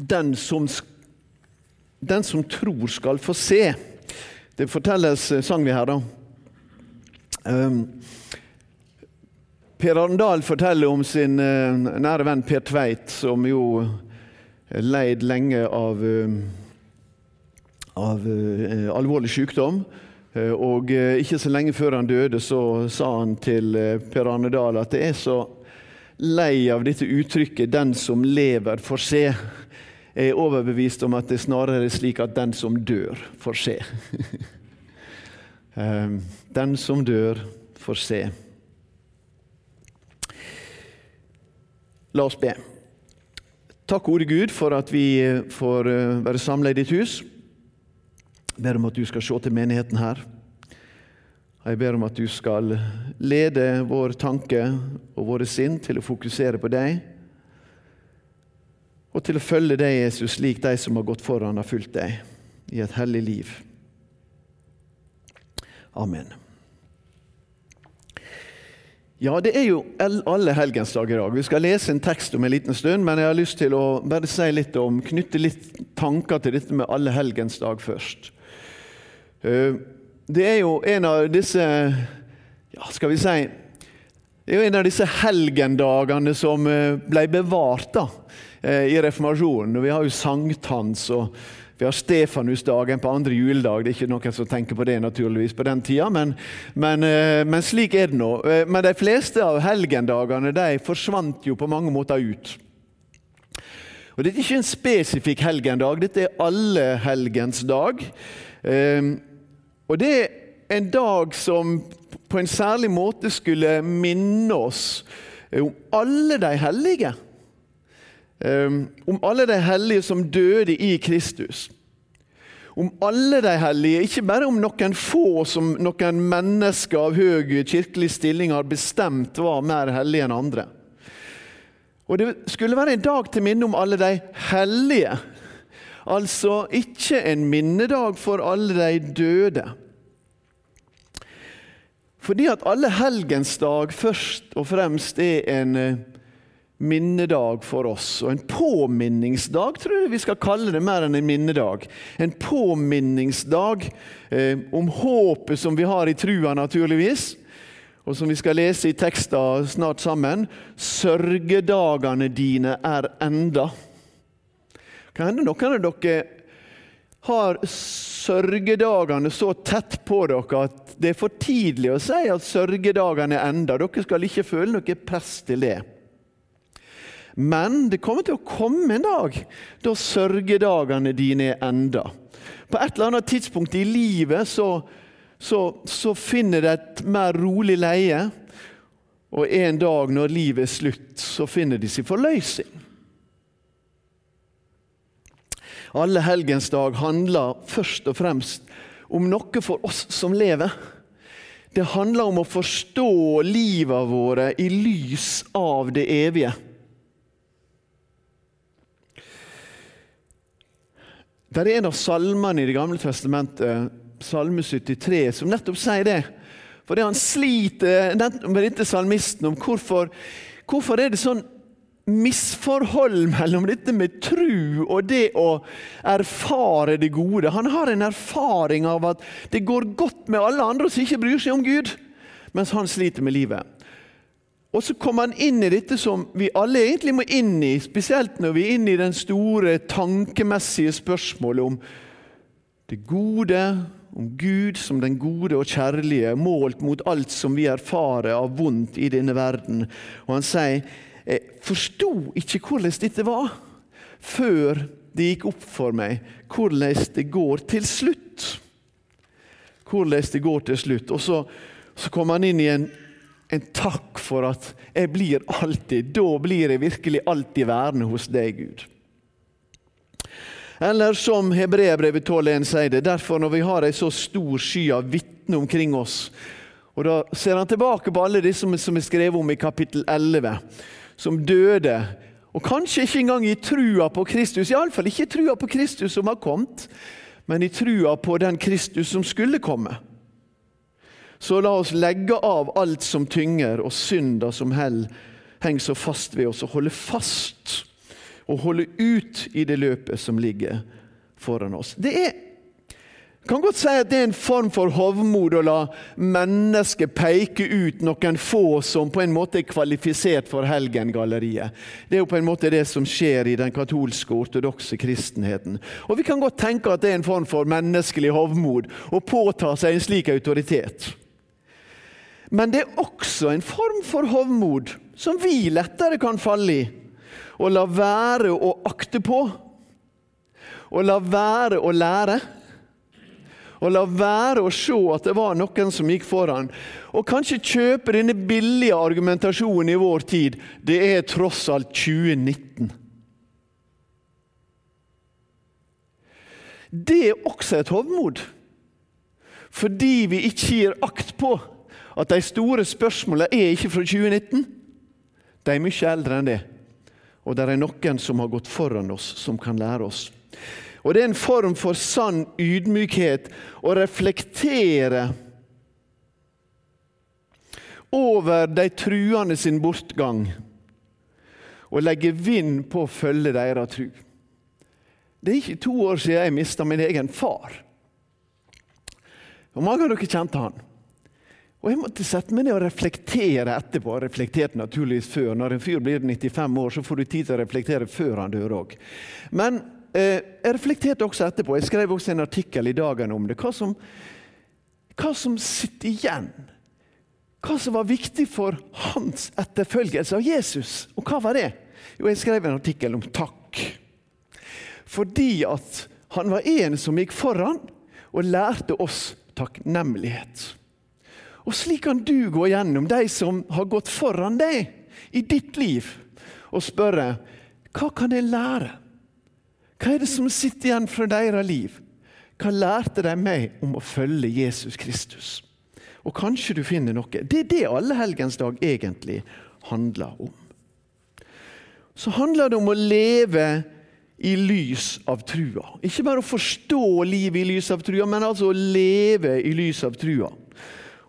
den som, den som tror, skal få se. Det fortelles, eh, sang vi her, da. Um, per Arendal forteller om sin uh, nære venn Per Tveit, som jo leid lenge av, uh, av uh, alvorlig sykdom. Og ikke så lenge før han døde, så sa han til Per Arnedal at det er så lei av dette uttrykket 'den som lever, får se'. Jeg er overbevist om at det snarere er slik at den som dør, får se. Ehm, den som dør, får se. La oss be. Takk, gode Gud, for at vi får eh, være samla i ditt hus. Jeg ber om at du skal se til menigheten her. Jeg ber om at du skal lede vår tanke og våre sinn til å fokusere på deg, og til å følge deg, Jesus, slik de som har gått foran, har fulgt deg i et hellig liv. Amen. Ja, det er jo alle helgensdag i dag. Vi skal lese en tekst om en liten stund, men jeg har lyst til å bare si litt om, knytte litt tanker til dette med alle helgensdag først. Eh, det er jo en av disse ja, skal vi si Det er jo en av disse helgendagene som eh, ble bevart da, i reformasjonen. Vi har jo sankthans og vi har Stefanusdagen på andre juledag. Det er ikke noen som tenker på det naturligvis på den tida, men, men, eh, men slik er det nå. Eh, men de fleste av helgendagene de forsvant jo på mange måter ut. Og Dette er ikke en spesifikk helgendag, dette er alle helgens dag. Og det er en dag som på en særlig måte skulle minne oss om alle de hellige. Ehm, om alle de hellige som døde i Kristus. Om alle de hellige, ikke bare om noen få som noen mennesker av høy kirkelig stilling har bestemt var mer hellige enn andre. Og Det skulle være en dag til minne om alle de hellige. Altså ikke en minnedag for alle de døde. Fordi at alle helgens dag først og fremst er en eh, minnedag for oss. Og en påminningsdag tror jeg vi skal kalle det mer enn en minnedag. En påminningsdag eh, om håpet som vi har i trua, naturligvis. Og som vi skal lese i tekster snart sammen. Sørgedagene dine er enda. Kan hende noen av dere har sørgedagene så tett på dere at det er for tidlig å si at sørgedagene er enda. Dere skal ikke føle noe press til det. Men det kommer til å komme en dag da sørgedagene dine er enda. På et eller annet tidspunkt i livet så, så, så finner det et mer rolig leie. Og en dag når livet er slutt, så finner de sin forløsning. Alle helgens dag handler først og fremst om noe for oss som lever. Det handler om å forstå livet våre i lys av det evige. Det er en av salmene i Det gamle testamentet, Salme 73, som nettopp sier det. For det han sliter med dette salmisten om hvorfor, hvorfor er det sånn misforhold mellom dette med tru og det å erfare det gode. Han har en erfaring av at det går godt med alle andre som ikke bryr seg om Gud, mens han sliter med livet. Og så kommer han inn i dette som vi alle egentlig må inn i, spesielt når vi er inne i den store tankemessige spørsmålet om det gode, om Gud som den gode og kjærlige, målt mot alt som vi erfarer av vondt i denne verden. Og han sier jeg forsto ikke hvordan dette var, før det gikk opp for meg hvordan det går til slutt. Hvordan det går til slutt. Og så, så kommer han inn i en en takk for at jeg blir alltid Da blir jeg virkelig alltid værende hos deg, Gud. Eller som Hebreabrevet 12,1 sier det, derfor når vi har ei så stor sky av vitner omkring oss og Da ser han tilbake på alle disse som er skrevet om i kapittel 11, som døde. Og kanskje ikke engang i trua på Kristus, iallfall ikke i trua på Kristus som har kommet, men i trua på den Kristus som skulle komme. Så la oss legge av alt som tynger, og synder som hell, henger så fast ved oss, og holde fast. og holde ut i det løpet som ligger foran oss. Det er kan godt si at det er en form for hovmod å la mennesket peke ut noen få som på en måte er kvalifisert for helgengalleriet. Det er jo på en måte det som skjer i den katolske ortodokse kristenheten. Og Vi kan godt tenke at det er en form for menneskelig hovmod å påta seg en slik autoritet. Men det er også en form for hovmod som vi lettere kan falle i. Å la være å akte på. Å la være å lære og la være å se at det var noen som gikk foran. Og kanskje kjøpe denne billige argumentasjonen i vår tid. Det er tross alt 2019. Det er også et hovmod. Fordi vi ikke gir akt på at de store spørsmålene er ikke fra 2019. De er mye eldre enn det. Og det er noen som har gått foran oss, som kan lære oss. Og det er en form for sann ydmykhet å reflektere over de truende sin bortgang og legge vind på å følge deres tru. Det er ikke to år siden jeg mista min egen far. Og Mange av dere kjente han. Og Jeg måtte sette meg ned og reflektere etterpå. Reflekterte naturligvis før. Når en fyr blir 95 år, så får du tid til å reflektere før han dør òg. Men Eh, jeg reflekterte også etterpå. Jeg skrev også en artikkel i Dagen om det. Hva som, hva som sitter igjen. Hva som var viktig for hans etterfølgelse av Jesus. Og hva var det? Jo, jeg skrev en artikkel om takk. Fordi at han var en som gikk foran og lærte oss takknemlighet. Og slik kan du gå gjennom de som har gått foran deg i ditt liv, og spørre hva kan jeg lære? Hva er det som sitter igjen fra deres liv? Hva lærte de meg om å følge Jesus Kristus? Og kanskje du finner noe. Det er det allehelgensdag egentlig handler om. Så handler det om å leve i lys av trua. Ikke bare å forstå livet i lys av trua, men altså å leve i lys av trua.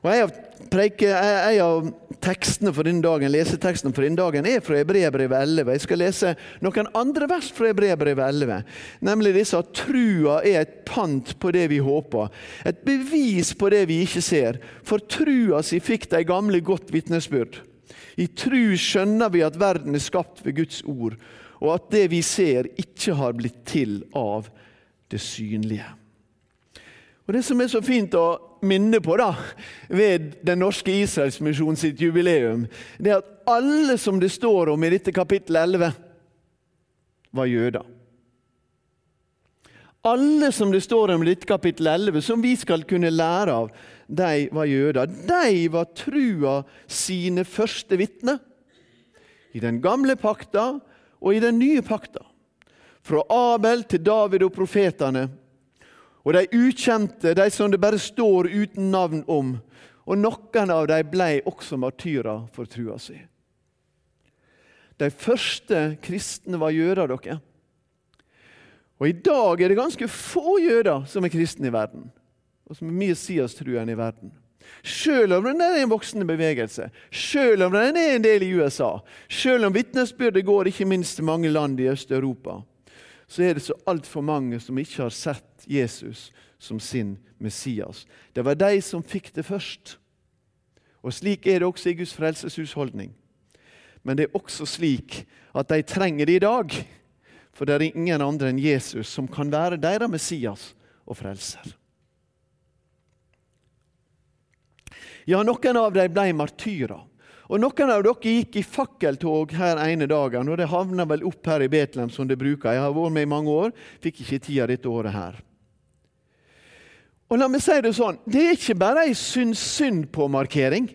Og jeg har preike, En av tekstene for denne dagen, lesetekstene for denne dagen er fra Hebreabrevet 11. Jeg skal lese noen andre vers fra Hebreabrevet 11. Nemlig disse at trua er et pant på det vi håper. Et bevis på det vi ikke ser. For trua si fikk de gamle godt vitnesbyrd. I tru skjønner vi at verden er skapt ved Guds ord, og at det vi ser, ikke har blitt til av det synlige. Og Det som er så fint å minne på da, ved Den norske Israelsmisjonen sitt jubileum, det er at alle som det står om i dette kapittel 11, var jøder. Alle som det står om i dette kapittel 11, som vi skal kunne lære av, de var jøder. De var trua sine første vitner. I den gamle pakta og i den nye pakta. Fra Abel til David og profetene og de ukjente, de som det bare står uten navn om. Og noen av dem ble også martyrer for trua si. De første kristne var jøder, dere. Og i dag er det ganske få jøder som er kristne i verden, og som er messias-truende i verden. Selv om den er en voksende bevegelse, selv om den er en del i USA, selv om vitnesbyrdet går ikke minst til mange land i Øst-Europa, så er det så altfor mange som ikke har sett Jesus som sin Messias. Det var de som fikk det først. Og Slik er det også i Guds frelseshusholdning. Men det er også slik at de trenger det i dag. For det er ingen andre enn Jesus som kan være deres Messias og frelser. Ja, noen av dem ble martyrer. Og Noen av dere gikk i fakkeltog her ene dagen, og det havna vel opp her i Betlehem som det bruker. Jeg har vært med i mange år, fikk ikke tida dette året her. Og la meg si Det sånn, det er ikke bare ei syns-synd på-markering.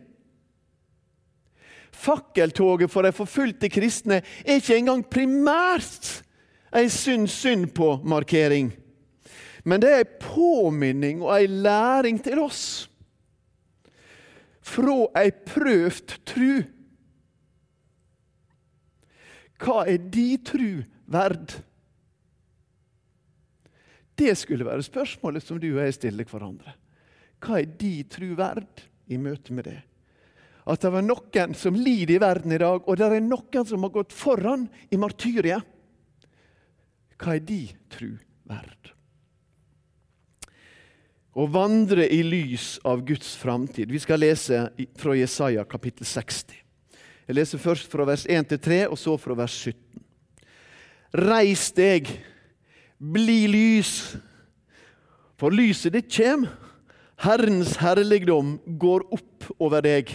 Fakkeltoget for de forfulgte kristne er ikke engang primært ei syns-synd på-markering. Men det er ei påminning og ei læring til oss fra ei prøvd tru. Hva er de tru verd? Det skulle være spørsmålet som du og jeg stiller hverandre. Hva er de tru verd i møte med det? At det var noen som lider i verden i dag, og det er noen som har gått foran i martyriet. Hva er de tru verd? Å vandre i lys av Guds framtid. Vi skal lese fra Jesaja kapittel 60. Jeg leser først fra vers 1 til 3, og så fra vers 17. Reis deg, bli lys, for lyset ditt kjem. Herrens herligdom går opp over deg.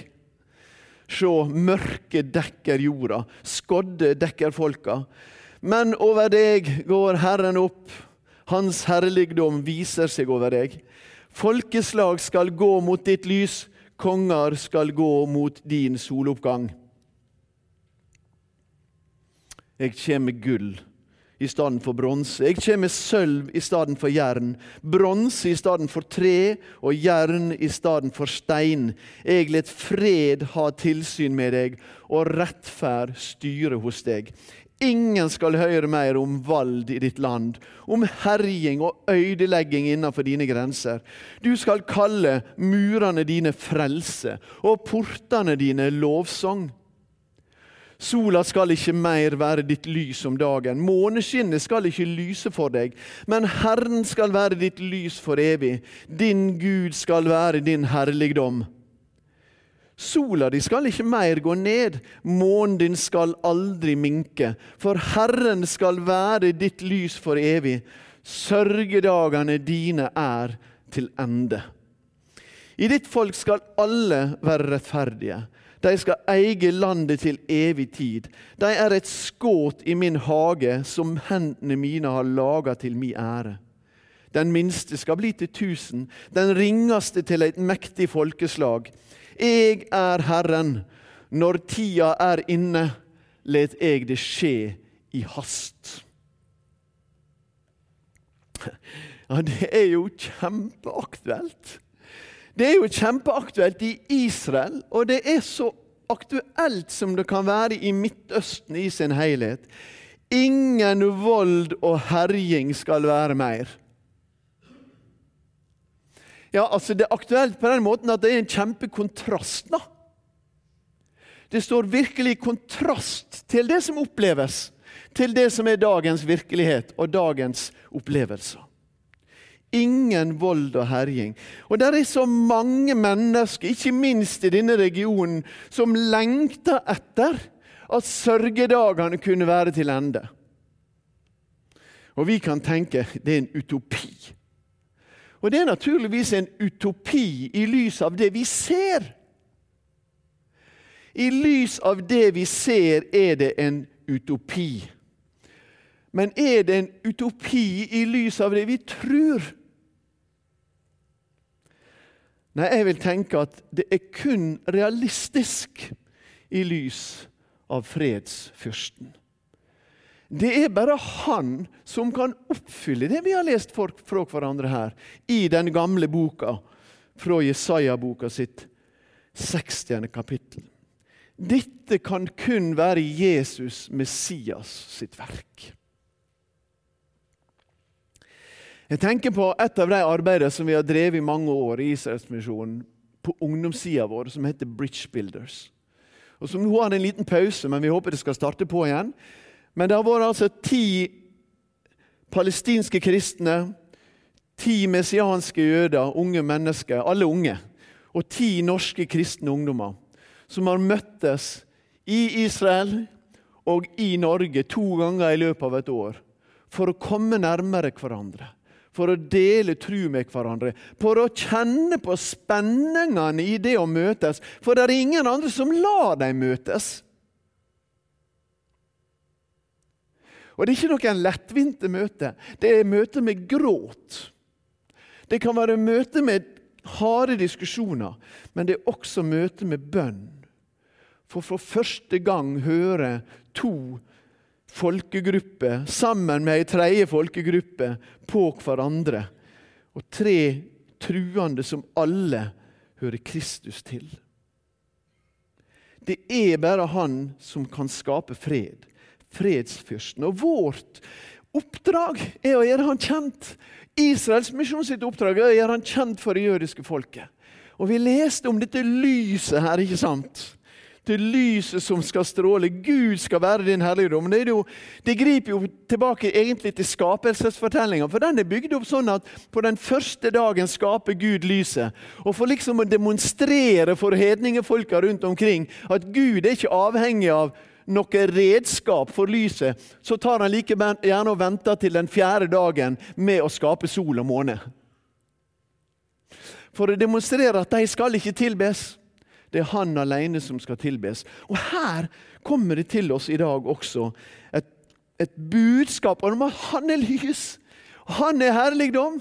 Sjå, mørket dekker jorda, skodde dekker folka. Men over deg går Herren opp, Hans herligdom viser seg over deg. Folkeslag skal gå mot ditt lys, konger skal gå mot din soloppgang. Jeg kommer med gull i stedet for bronse. Jeg kommer med sølv i stedet for jern, bronse i stedet for tre og jern i stedet for stein. Jeg let fred ha tilsyn med deg og rettferd styre hos deg. Ingen skal høre mer om vald i ditt land, om herjing og ødelegging innenfor dine grenser. Du skal kalle murene dine frelse og portene dine lovsang. Sola skal ikke mer være ditt lys om dagen, måneskinnet skal ikke lyse for deg, men Herren skal være ditt lys for evig. Din Gud skal være din herligdom. Sola di skal ikke mer gå ned, månen din skal aldri minke, for Herren skal være ditt lys for evig. Sørgedagene dine er til ende. I ditt folk skal alle være rettferdige. De skal eie landet til evig tid. De er et skudd i min hage, som hendene mine har laga til min ære. Den minste skal bli til tusen, den ringeste til et mektig folkeslag. Jeg er Herren. Når tida er inne, let jeg det skje i hast. Ja, det er jo kjempeaktuelt. Det er jo kjempeaktuelt i Israel, og det er så aktuelt som det kan være i Midtøsten i sin helhet. Ingen vold og herjing skal være mer. Ja, altså Det er aktuelt på den måten at det er en kjempekontrast. da. Det står virkelig kontrast til det som oppleves, til det som er dagens virkelighet og dagens opplevelser. Ingen vold og herjing. Og det er så mange mennesker, ikke minst i denne regionen, som lengter etter at sørgedagene kunne være til ende. Og vi kan tenke det er en utopi. Og det er naturligvis en utopi i lys av det vi ser. I lys av det vi ser, er det en utopi. Men er det en utopi i lys av det vi tror? Nei, jeg vil tenke at det er kun realistisk i lys av fredsfyrsten. Det er bare han som kan oppfylle det vi har lest fra hverandre her i den gamle boka fra Jesaja-boka sitt 60. kapittel. Dette kan kun være Jesus, Messias, sitt verk. Jeg tenker på et av de arbeidene som vi har drevet i mange år i Israelsmisjonen på ungdomssida vår, som heter Bridge Builders. Og Som nå har en liten pause, men vi håper det skal starte på igjen. Men det har vært altså ti palestinske kristne, ti messianske jøder, unge mennesker, alle unge, og ti norske kristne ungdommer som har møttes i Israel og i Norge to ganger i løpet av et år for å komme nærmere hverandre for å dele tru med hverandre, for å kjenne på spenningene i det å møtes. For det er ingen andre som lar dem møtes. Og Det er ikke noen lettvinte møte. Det er møte med gråt. Det kan være møte med harde diskusjoner, men det er også møte med bønn. For for første gang høre to folkegrupper sammen med ei tredje folkegruppe på hverandre. Og tre truende som alle hører Kristus til. Det er bare han som kan skape fred. Fredsfyrsten. Og vårt oppdrag er å gjøre han kjent. Israels misjon sitt oppdrag er å gjøre han kjent for det jødiske folket. Og Vi leste om dette lyset her, ikke sant? Det lyset som skal stråle. Gud skal være din herligdom. Det, jo, det griper jo tilbake egentlig til skapelsesfortellinga. For den er bygd opp sånn at på den første dagen skaper Gud lyset. Og for liksom å demonstrere for hedningefolka rundt omkring at Gud er ikke avhengig av noe redskap for lyset, så tar han like gjerne og venter til den fjerde dagen med å skape sol og måne. For å demonstrere at de skal ikke tilbes. Det er Han alene som skal tilbes. Og Her kommer det til oss i dag også et, et budskap om at han er lys. Han er herligdom,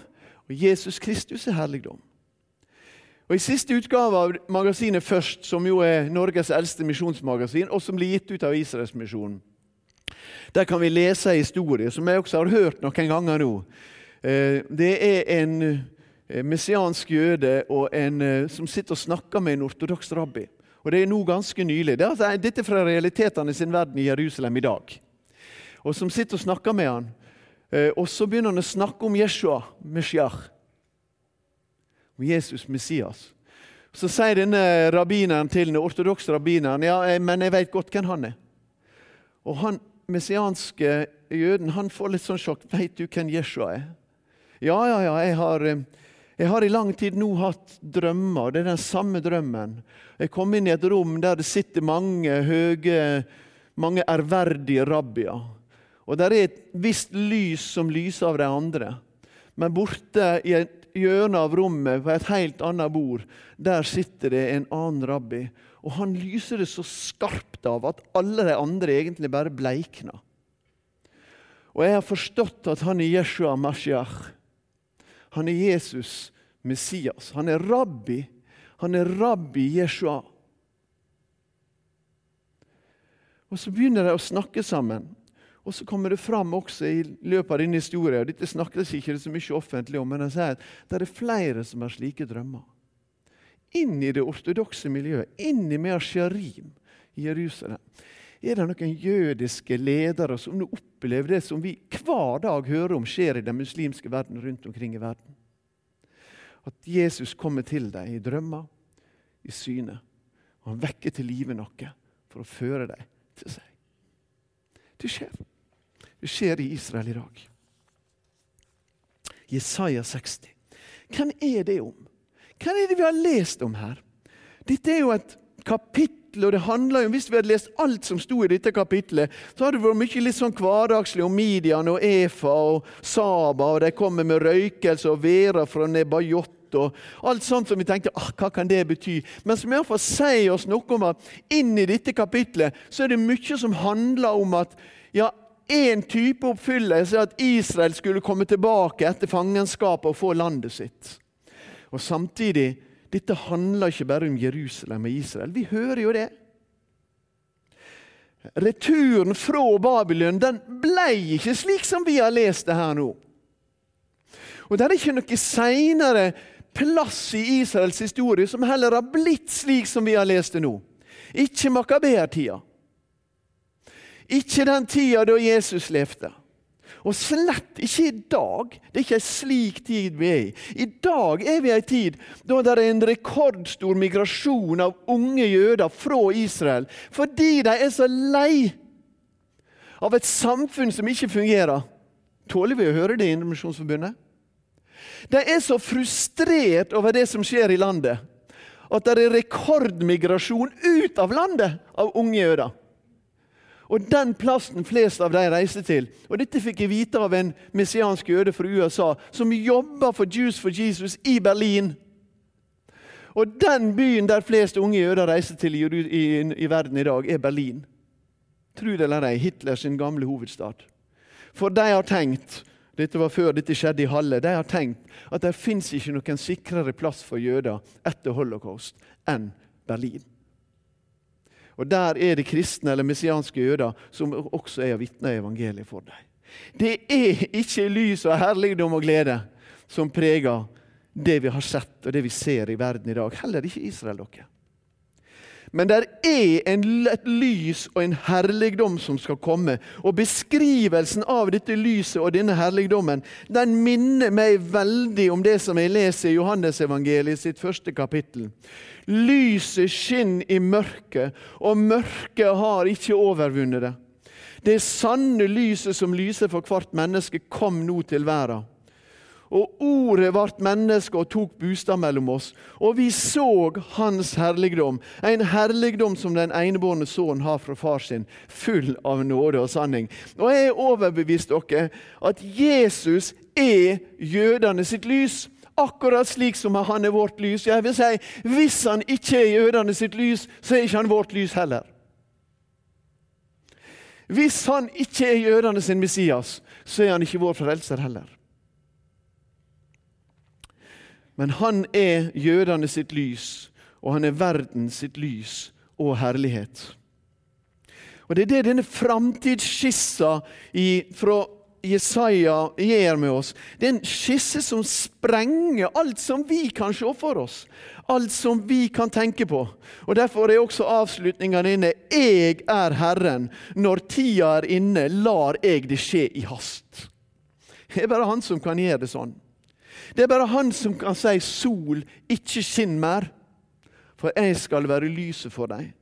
og Jesus Kristus er herligdom. Og I siste utgave av magasinet Først, som jo er Norges eldste misjonsmagasin, og som blir gitt ut av Israelsmisjonen, der kan vi lese en historie som jeg også har hørt noen ganger nå. Eh, det er en Eh, messiansk jøde en eh, som sitter og snakker med en ortodoks rabbi. Og Det er nå ganske nylig. Altså, dette er fra realitetene sin verden i Jerusalem i dag. Og Som sitter og snakker med han. Og så begynner han å snakke om Jeshua, Meshiach. Om Jesus, Messias. Så sier denne rabbineren til den ortodokse rabbineren ja, men jeg vet godt hvem han er. Og han messianske jøden han får litt sånn sjokk. Vet du hvem Jeshua er? Ja, ja, ja, jeg har jeg har i lang tid nå hatt drømmer, det er den samme drømmen. Jeg kom inn i et rom der det sitter mange høye, mange ærverdige rabbier. Og der er et visst lys som lyser av de andre. Men borte i et hjørne av rommet, på et helt annet bord, der sitter det en annen rabbi. Og han lyser det så skarpt av at alle de andre egentlig bare bleikner. Og jeg har forstått at han er Jeshua Mashiach. Han er Jesus, Messias. Han er rabbi. Han er rabbi Jeshua. Og Så begynner de å snakke sammen. Og Så kommer det fram også i løpet av denne historien, dette snakkes ikke så mye offentlig om, men han sier at det er flere som har slike drømmer. Inn i det ortodokse miljøet, inn i Mea i Jerusalem, er det noen jødiske ledere som nå opplever det som vi hver dag hører om skjer i den muslimske verden rundt omkring i verden. At Jesus kommer til deg i drømmer, i syne. Og han vekker til live noe for å føre deg til seg. Det skjer. Det skjer i Israel i dag. Jesaja 60. Hvem er det om? Hvem er det vi har lest om her? Dette er jo et kapittel og det handler jo, Hvis vi hadde lest alt som sto i dette kapittelet, så hadde det vært mye litt sånn hverdagslig om Midian og Efa og Saba, og de kommer med røykelse og Vera fra Nebajot og alt sånt som vi tenkte ah, hva kan det bety? Men som iallfall sier oss noe om at inn i dette kapitlet så er det mye som handler om at ja, én type oppfyllelse at Israel skulle komme tilbake etter fangenskapet og få landet sitt. Og samtidig dette handler ikke bare om Jerusalem og Israel. Vi hører jo det. Returen fra Babylon den ble ikke slik som vi har lest det her nå. Og Det er ikke noe seinere plass i Israels historie som heller har blitt slik som vi har lest det nå. Ikke makabeertida. Ikke den tida da Jesus levde. Og slett ikke i dag. Det er ikke en slik tid vi er i. I dag er vi i en tid da det er en rekordstor migrasjon av unge jøder fra Israel fordi de er så lei av et samfunn som ikke fungerer. Tåler vi å høre det i Indremisjonsforbundet? De er så frustrert over det som skjer i landet, at det er rekordmigrasjon ut av landet av unge jøder. Og den plassen flest av de reiste til Og Dette fikk jeg vite av en messiansk jøde fra USA som jobber for Jews for Jesus i Berlin. Og den byen der flest unge jøder reiser til i, i, i verden i dag, er Berlin. Tro det eller ei, Hitlers gamle hovedstad. For de har tenkt dette var før dette skjedde i Halle. De har tenkt at det fins ikke noen sikrere plass for jøder etter holocaust enn Berlin. Og Der er det kristne eller messianske jøder som også er vitner i evangeliet for dem. Det er ikke lys og herligdom og glede som preger det vi har sett og det vi ser i verden i dag. Heller ikke Israel. dere. Men det er en, et lys og en herligdom som skal komme. Og beskrivelsen av dette lyset og denne herligdommen den minner meg veldig om det som jeg leser i Johannesevangeliet sitt første kapittel. Lyset skinner i mørket, og mørket har ikke overvunnet det. Det sanne lyset som lyser for hvert menneske, kom nå til verden. Og Ordet ble menneske og tok bostad mellom oss, og vi så Hans herligdom, en herligdom som den enebårne sønnen har fra far sin, full av nåde og sanning. Og jeg er overbevist dere at Jesus er jødene sitt lys. Akkurat slik som han er vårt lys. Jeg vil si, Hvis han ikke er jødene sitt lys, så er ikke han vårt lys heller. Hvis han ikke er jødene sin Messias, så er han ikke vår frelser heller. Men han er jødene sitt lys, og han er verden sitt lys og herlighet. Og Det er det denne framtidsskissa fra Jesaja gjør med oss. Det er en skisse som sprenger alt som vi kan se for oss. Alt som vi kan tenke på. Og Derfor er også avslutninga inne 'Jeg er Herren'. Når tida er inne, lar jeg det skje i hast. Det er bare Han som kan gjøre det sånn. Det er bare han som kan si 'sol, ikke skinn mer', for jeg skal være lyset for deg.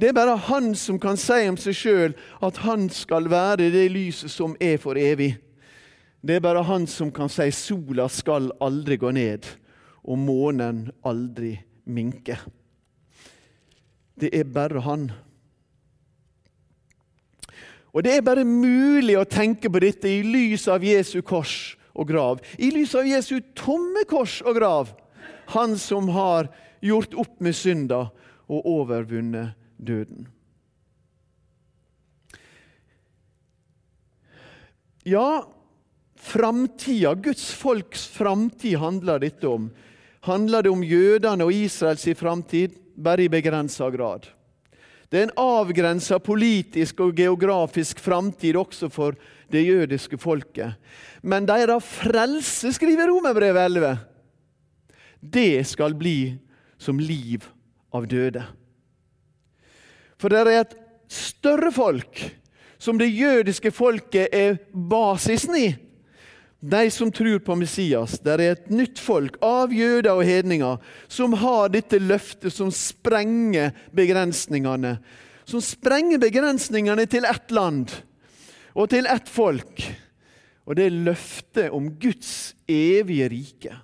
Det er bare han som kan si om seg sjøl at han skal være det lyset som er for evig. Det er bare han som kan si 'sola skal aldri gå ned', og månen aldri minke. Det er bare han. Og Det er bare mulig å tenke på dette i lys av Jesu kors og grav. I lys av Jesu tomme kors og grav. Han som har gjort opp med synda og overvunnet døden. Ja, framtida, Guds folks framtid handler dette om. Handler det om jødene og Israels framtid? Bare i begrensa grad. Det er en avgrensa politisk og geografisk framtid også for det jødiske folket. Men deres frelse, skriver Romerbrevet 11, det skal bli som liv av døde. For det er et større folk som det jødiske folket er basisen i. De som tror på Messias. Det er et nytt folk av jøder og hedninger som har dette løftet som sprenger begrensningene. Som sprenger begrensningene til ett land og til ett folk. Og det er løftet om Guds evige rike.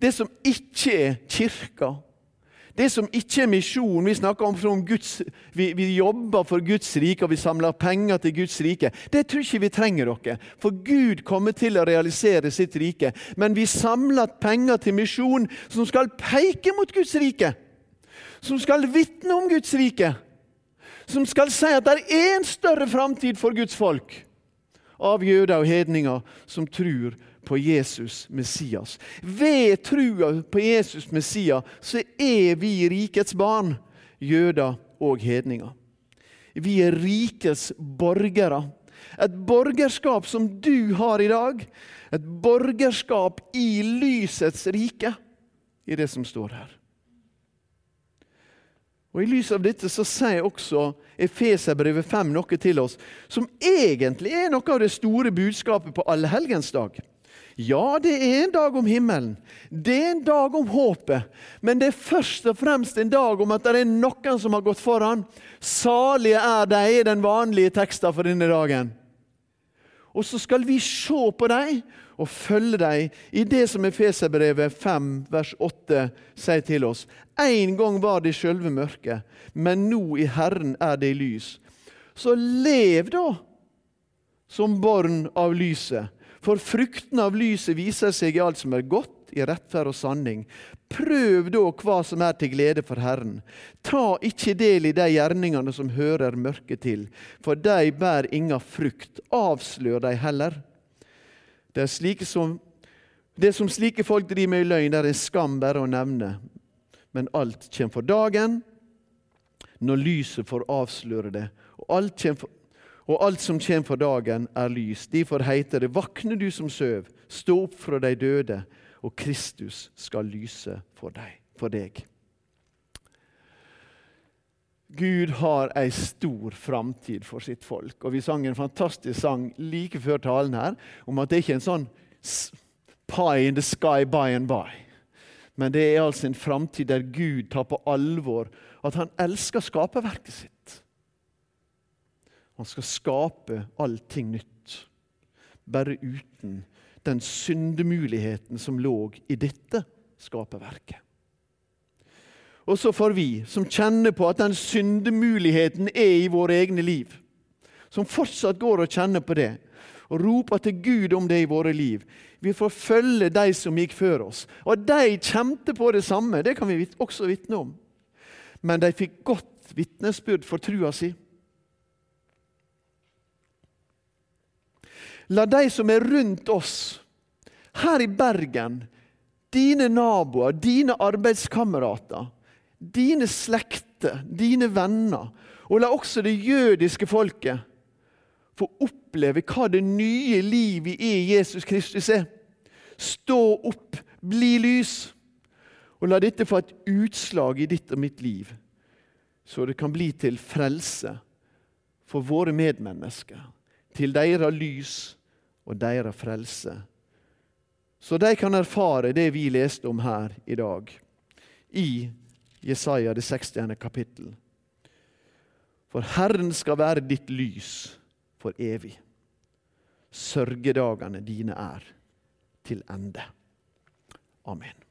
Det som ikke er kirka, det som ikke er misjon Vi snakker om, om Guds, vi, vi, jobber for Guds rike og vi samler penger til Guds rike. Det tror ikke vi trenger dere, for Gud kommer til å realisere sitt rike. Men vi samler penger til misjon som skal peke mot Guds rike. Som skal vitne om Guds rike som skal si at det er en større framtid for Guds folk av jøder og hedninger som tror på Jesus Messias. Ved trua på Jesus Messias så er vi rikets barn, jøder og hedninger. Vi er rikets borgere. Et borgerskap som du har i dag. Et borgerskap i lysets rike, i det som står her. Og I lys av dette så sier også Efeserbrevet 5 noe til oss som egentlig er noe av det store budskapet på allehelgensdag. Ja, det er en dag om himmelen. Det er en dag om håpet. Men det er først og fremst en dag om at det er noen som har gått foran. Salige er de, den vanlige teksten for denne dagen. Og så skal vi se på dem og følge dem i det som Efeserbrevet 5, vers 8 sier til oss. En gang var det i sjølve mørket, men nå i Herren er det i lys. Så lev da som barn av lyset, for frukten av lyset viser seg i alt som er godt, i rettferd og sanning. Prøv da hva som er til glede for Herren. Ta ikke del i de gjerningene som hører mørket til, for de bærer inga frukt. Avslør de heller. Det, som, det som slike folk driver med i løgn, det er skam bare å nevne. Men alt kommer for dagen når lyset får avsløre det. Og alt, for, og alt som kommer for dagen, er lys. Derfor heter det:" Vakne du som søv, stå opp fra de døde, og Kristus skal lyse for deg. For deg. Gud har ei stor framtid for sitt folk. Og Vi sang en fantastisk sang like før talen her om at det ikke er en sånn pie in the sky by and by. Men det er altså en framtid der Gud tar på alvor at han elsker skaperverket sitt. Han skal skape allting nytt, bare uten den syndemuligheten som lå i dette skaperverket. Og så får vi, som kjenner på at den syndemuligheten er i våre egne liv, som fortsatt går og kjenner på det, og roper til Gud om det i våre liv. Vi får følge de som gikk før oss. Og de kjente på det samme, det kan vi også vitne om. Men de fikk godt vitnesbyrd for trua si. La de som er rundt oss, her i Bergen, dine naboer, dine arbeidskamerater, dine slekter, dine venner, og la også det jødiske folket få oppleve hva det nye livet i Jesus Kristus er. Stå opp, bli lys. Og la dette få et utslag i ditt og mitt liv, så det kan bli til frelse for våre medmennesker, til deres lys og deres frelse. Så de kan erfare det vi leste om her i dag, i Jesaja det 60. kapittel. For Herren skal være ditt lys for evig. Sørgedagene dine er til ende. Amen.